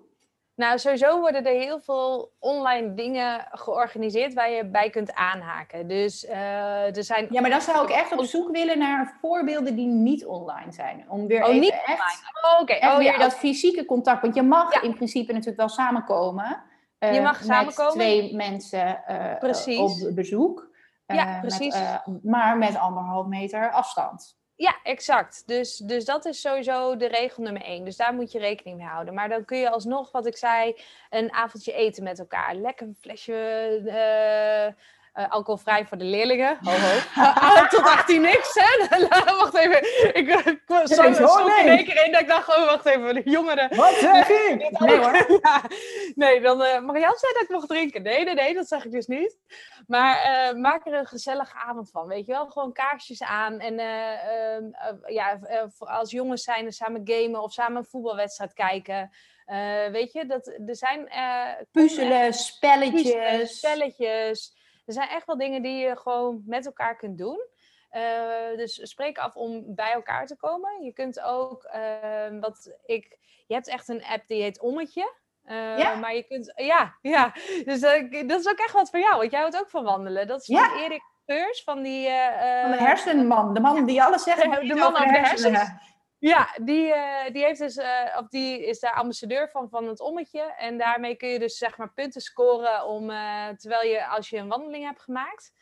Nou, sowieso worden er heel veel online dingen georganiseerd waar je bij kunt aanhaken. Dus eh, er zijn. Ja, maar dan zou ik echt op zoek willen naar voorbeelden die niet online zijn. Om weer Oh, even niet echt, Oh, echt Oh, weer ja. dat fysieke contact. Want je mag Ja. in principe natuurlijk wel samenkomen. eh, Je mag met samenkomen. twee mensen eh, op bezoek. Ja, Eh, precies. Met, eh, maar met anderhalf meter afstand. Ja, exact. Dus, dus dat is sowieso de regel nummer één. Dus daar moet je rekening mee houden. Maar dan kun je alsnog, wat ik zei, een avondje eten met elkaar. Lekker een flesje eh, eh, alcoholvrij voor de leerlingen. Ho, ho. Ah, Tot 18 niks, hè? wacht even. Ik, ik was zo, in één keer in dat ik dacht, oh, wacht even, de jongeren. Wat zeg ik? Nee hoor. Ja, nee, dan uh, Marianne zei dat ik mocht drinken. Nee, nee, nee, dat zeg ik dus niet. Maar eh, maak er een gezellige avond van, weet je wel? Gewoon kaarsjes aan. En eh, ehm, eh, ja, eh, als jongens zijn, dan samen gamen of samen een voetbalwedstrijd kijken. Eh, weet je, dat, er zijn... eh, Puzzelen, spelletjes. puzzelen, spelletjes. Er zijn echt wel dingen die je gewoon met elkaar kunt doen. Uh, dus spreek af om bij elkaar te komen. Je kunt ook, uh, wat ik, je hebt echt een app die heet Ommetje. Uh, ja? Maar je kunt, ja, ja. Dus dat is ook echt wat voor jou, want jij houdt ook van wandelen. Dat is van. Erik Geurs, van die... van de hersenman, de man die alles zegt. De, de man over de hersens. hersens. Ja, die, uh, die, heeft dus, uh, die is daar ambassadeur van, van het ommetje. En daarmee kun je dus zeg maar punten scoren om, uh, terwijl je als je een wandeling hebt gemaakt.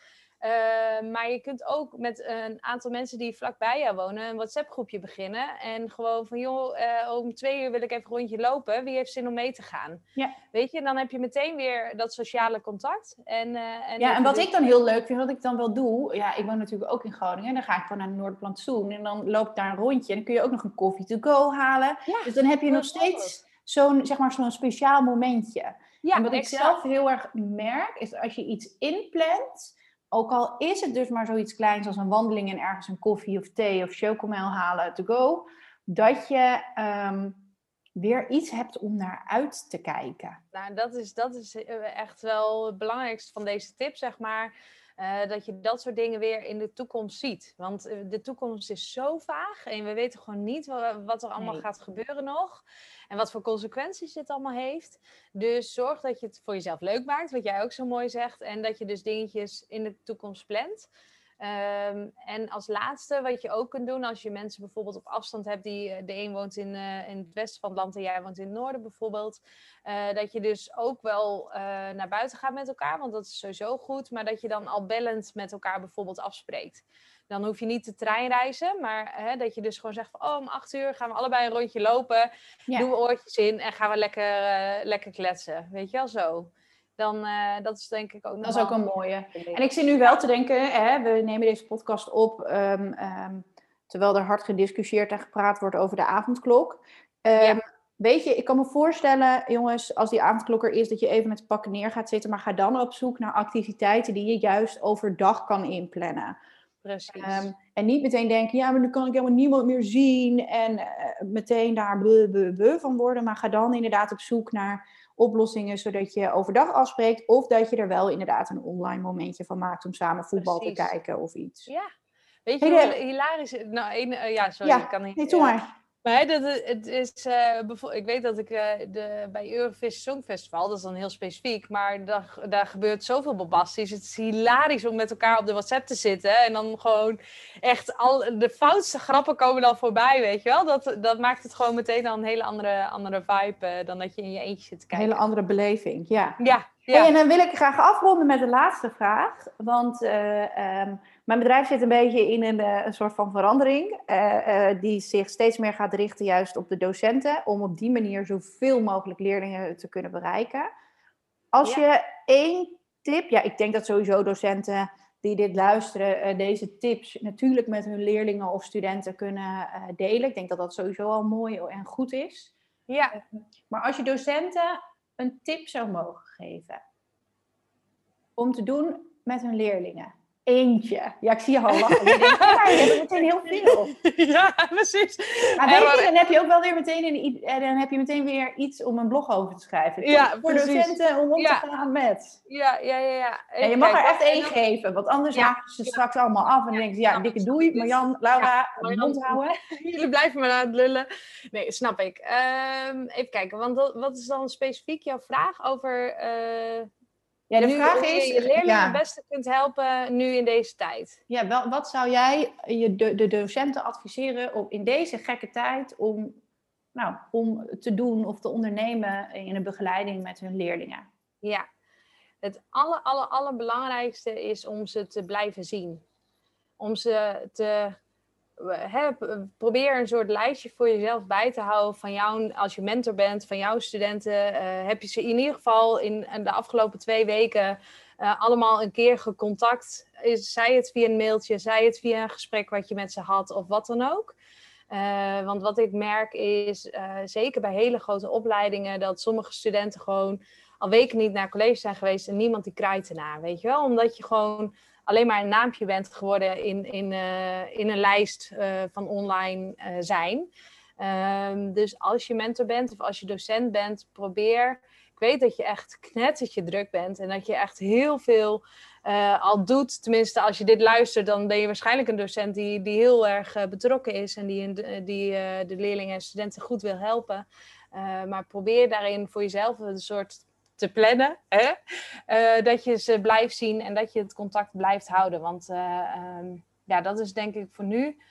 Uh, maar je kunt ook met een aantal mensen die vlakbij jou wonen een WhatsApp groepje beginnen. En gewoon van joh, uh, om twee uur wil ik even een rondje lopen. Wie heeft zin om mee te gaan? Ja. Weet je, en dan heb je meteen weer dat sociale contact. En, uh, en ja, en wat ik dan heel leuk vind, wat ik dan wel doe. Ja, ik woon natuurlijk ook in Groningen. Dan ga ik gewoon naar Noordplantsoen. En dan loop ik daar een rondje. En dan kun je ook nog een koffie to go halen. Ja, dus dan heb je nog steeds zo'n zeg maar, zo'n speciaal momentje. Ja, en wat ik zelf heel erg merk, is als je iets inplant ook al is het dus maar zoiets kleins als een wandeling en ergens een koffie of thee of chocomel halen to go, dat je um, weer iets hebt om naar uit te kijken. Nou, dat is, dat is echt wel het belangrijkste van deze tip, zeg maar. Uh, dat je dat soort dingen weer in de toekomst ziet. Want uh, de toekomst is zo vaag en we weten gewoon niet wat, wat er allemaal nee. gaat gebeuren nog. En wat voor consequenties dit allemaal heeft. Dus zorg dat je het voor jezelf leuk maakt, wat jij ook zo mooi zegt. En dat je dus dingetjes in de toekomst plant. Ehm, en als laatste, wat je ook kunt doen als je mensen bijvoorbeeld op afstand hebt, die eh, de een woont in, uh, in het westen van het land en jij woont in het noorden bijvoorbeeld, uh, dat je dus ook wel naar buiten gaat met elkaar, want dat is sowieso goed, maar dat je dan al bellend met elkaar bijvoorbeeld afspreekt. Dan hoef je niet te treinreizen, maar hè, dat je dus gewoon zegt van, oh, om acht uur gaan we allebei een rondje lopen, ja. doen we oortjes in en gaan we lekker, lekker kletsen. Weet je wel zo dan uh, dat is denk ik ook Dat is ook een mooie. En ik zit nu wel te denken, hè, we nemen deze podcast op um, um, terwijl er hard gediscussieerd en gepraat wordt over de avondklok. Um, ja. Weet je, ik kan me voorstellen, jongens, als die avondklok er is, dat je even met pakken neer gaat zitten, maar ga dan op zoek naar activiteiten die je juist overdag kan inplannen. Precies. en niet meteen denken, ja, maar nu kan ik helemaal niemand meer zien en uh, meteen daar van worden. Maar ga dan inderdaad op zoek naar oplossingen zodat je overdag afspreekt. Of dat je er wel inderdaad een online momentje van maakt om samen voetbal te kijken of iets. Ja. Weet je hey, hilarisch... Nou, een, uh, ja, sorry, ja, ik kan niet... Nee, doe maar. Maar dat, het is, uh, ik weet dat ik uh, de, bij Eurovision Songfestival, dat is dan heel specifiek, maar daar, daar gebeurt zoveel bombasties. Het is hilarisch om met elkaar op de WhatsApp te zitten en dan gewoon echt al de foutste grappen komen dan voorbij, weet je wel. Dat, dat maakt het gewoon meteen dan een hele andere, andere vibe uh, dan dat je in je eentje zit te kijken. Een hele andere beleving, ja. Ja. Ja. Hey, en dan wil ik graag afronden met de laatste vraag, want... Um, mijn bedrijf zit een beetje in een, eh, een soort van verandering, uh, uh, die zich steeds meer gaat richten juist op de docenten, om op die manier zoveel mogelijk leerlingen te kunnen bereiken. Als ja. je één tip, ja, ik denk dat sowieso docenten die dit luisteren, deze tips natuurlijk met hun leerlingen of studenten kunnen delen. Ik denk dat dat sowieso al mooi en goed is. Ja. Maar als je docenten een tip zou mogen geven om te doen met hun leerlingen eentje. Ja, ik zie je al lachen. Je denkt, ja, je hebt meteen heel veel. Ja, precies. Maar weet je, dan heb je ook wel weer meteen, een, eh, dan heb je meteen weer iets om een blog over te schrijven. Ja, voor precies. docenten om om ja. te gaan met. Ja, ja, ja. ja. En je mag Kijk, er echt één geven, want anders ja. haken ze straks allemaal af en dan denken ze, ja, dikke doei, Marjan, Laura, mond houden. Jullie blijven maar aan het lullen. Nee, snap ik. Um, even kijken, want wat is dan specifiek jouw vraag over... Uh, ja, de nu, vraag hoe is... je je leerlingen ja. het beste kunt helpen nu in deze tijd. Ja, wel, wat zou jij je de, de docenten adviseren om in deze gekke tijd om, nou, om te doen of te ondernemen in een begeleiding met hun leerlingen? Ja, het aller, aller, allerbelangrijkste is om ze te blijven zien. Om ze te Probeer een soort lijstje voor jezelf bij te houden van jou, als je mentor bent, van jouw studenten. Uh, heb je ze in ieder geval in, de afgelopen twee weken uh, allemaal een keer gecontact? Zij het via een mailtje, zij het via een gesprek wat je met ze had of wat dan ook. Uh, want wat ik merk is, zeker bij hele grote opleidingen, dat sommige studenten gewoon al weken niet naar college zijn geweest en niemand die kraait ernaar, weet je wel? Omdat je gewoon alleen maar een naampje bent geworden in, in, uh, in een lijst uh, van online uh, zijn. Um, dus als je mentor bent of als je docent bent, probeer. Ik weet dat je echt knettertje druk bent en dat je echt heel veel al doet. Tenminste, als je dit luistert, dan ben je waarschijnlijk een docent die, die heel erg betrokken is en die, die de leerlingen en studenten goed wil helpen. maar probeer daarin voor jezelf een soort te plannen. Hè? Uh, dat je ze blijft zien en dat je het contact blijft houden. Want uh, um, ja, dat is denk ik voor nu,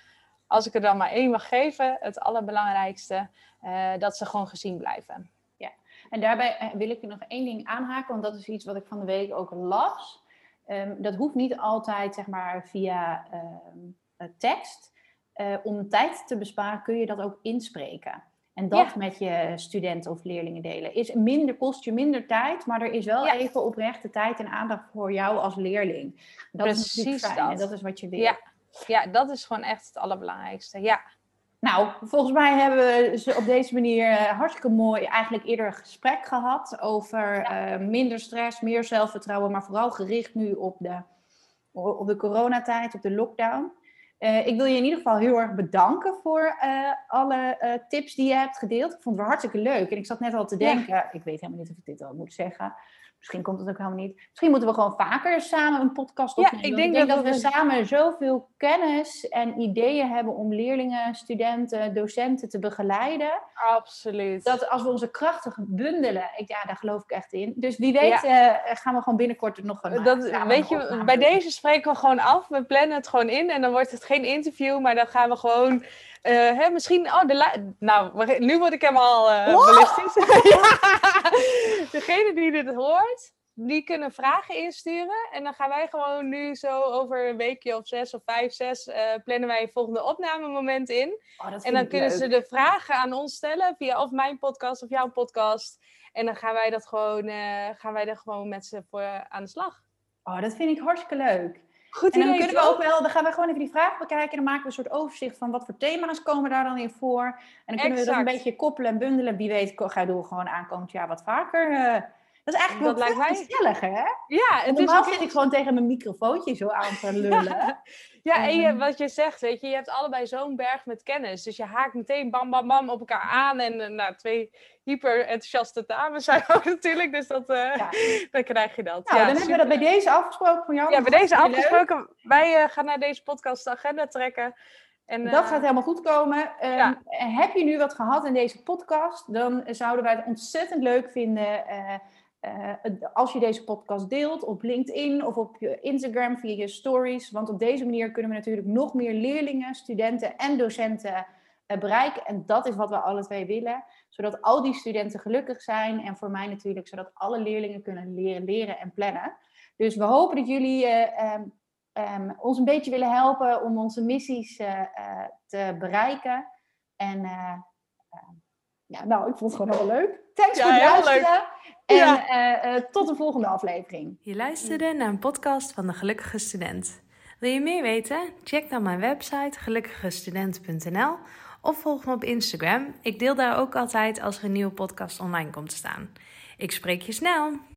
als ik er dan maar één mag geven, het allerbelangrijkste. Uh, dat ze gewoon gezien blijven. Ja, en daarbij wil ik nog één ding aanhaken, want dat is iets wat ik van de week ook las. Um, dat hoeft niet altijd zeg maar via um, tekst. om tijd te besparen kun je dat ook inspreken. En dat ja. met je studenten of leerlingen delen. Is minder, kost je minder tijd, maar er is wel ja. even oprechte tijd en aandacht voor jou als leerling. Dat Precies is fijn dat. en dat is wat je wil. Ja. ja, dat is gewoon echt het allerbelangrijkste. Ja. Nou, volgens mij hebben we op deze manier uh, hartstikke mooi eigenlijk eerder een gesprek gehad over ja. uh, minder stress, meer zelfvertrouwen, maar vooral gericht nu op de, op de coronatijd, op de lockdown. Uh, ik wil je in ieder geval heel erg bedanken voor uh, alle uh, tips die je hebt gedeeld. Ik vond het wel hartstikke leuk. En ik zat net al te denken, ja. ik weet helemaal niet of ik dit al moet zeggen. Misschien komt het ook helemaal niet. Misschien moeten we gewoon vaker samen een podcast opnemen. Ja, ik denk dat dat, we samen zoveel kennis en ideeën hebben om leerlingen, studenten, docenten te begeleiden. Absoluut. Dat als we onze krachten bundelen, ik, ja, daar geloof ik echt in. Dus wie weet eh, gaan we gewoon binnenkort nog een dat, samen weet je, bij deze spreken we gewoon af. We plannen het gewoon in en dan wordt het geen interview, maar dan gaan we gewoon. Eh, hè, misschien, oh, de nou, nu word ik helemaal eh Wow! ballistisch. Ja. Degene die dit hoort, die kunnen vragen insturen. En dan gaan wij gewoon nu zo over een weekje of zes of vijf, zes, eh, plannen wij een volgende opnamemoment in. Oh, En dan kunnen leuk. ze de vragen aan ons stellen via of mijn podcast of jouw podcast. En dan gaan wij dat gewoon, gaan wij er gewoon met ze voor aan de slag. Oh, dat vind ik hartstikke leuk. Goed En dan idee, kunnen we ook wel, dan gaan we gewoon even die vragen bekijken. En dan maken we een soort overzicht van wat voor thema's komen daar dan in voor. En dan kunnen we dat een beetje koppelen en bundelen. Wie weet, ga doen we gewoon aankomend jaar wat vaker. eh. Dat is eigenlijk Dat wel lijkt vet mij- hè? Ja, het is Normaal ook zit ik gewoon tegen mijn microfoontje zo aan te lullen. Ja, en je, Ehm. wat je zegt, weet je, je hebt allebei zo'n berg met kennis. Dus je haakt meteen bam, bam, bam op elkaar aan. En eh, nou, twee hyper enthousiaste dames zijn ook natuurlijk. Dus dat, eh, Ja. dan krijg je dat. Nou, ja, dan hebben we dat bij deze afgesproken van jou. Ja, bij deze leuk. afgesproken. Wij eh, gaan naar deze podcast de agenda trekken. En, Dat gaat helemaal goed komen. Ehm, Ja. Heb je nu wat gehad in deze podcast? Dan zouden wij het ontzettend leuk vinden eh, als je deze podcast deelt op LinkedIn of op je Instagram via je stories. Want op deze manier kunnen we natuurlijk nog meer leerlingen, studenten en docenten eh, bereiken. En dat is wat we alle twee willen. Zodat al die studenten gelukkig zijn. En voor mij natuurlijk, zodat alle leerlingen kunnen leren, leren en plannen. Dus we hopen dat jullie eh, ehm, ehm, ons een beetje willen helpen om onze missies te bereiken. En eh, eh, ja, nou, ik vond het gewoon heel leuk. Thanks Ja, voor het luisteren. En Ja. eh, eh, tot de volgende aflevering. Je luisterde naar een podcast van de Gelukkige Student. Wil je meer weten? Check dan mijn website gelukkigestudent.nl of volg me op Instagram. Ik deel daar ook altijd als er een nieuwe podcast online komt te staan. Ik spreek je snel!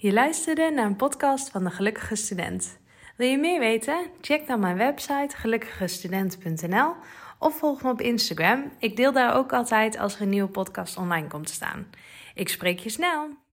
Je luisterde naar een podcast van de Gelukkige Student. Wil je meer weten? Check dan mijn website gelukkigestudent.nl of volg me op Instagram. Ik deel daar ook altijd als er een nieuwe podcast online komt te staan. Ik spreek je snel.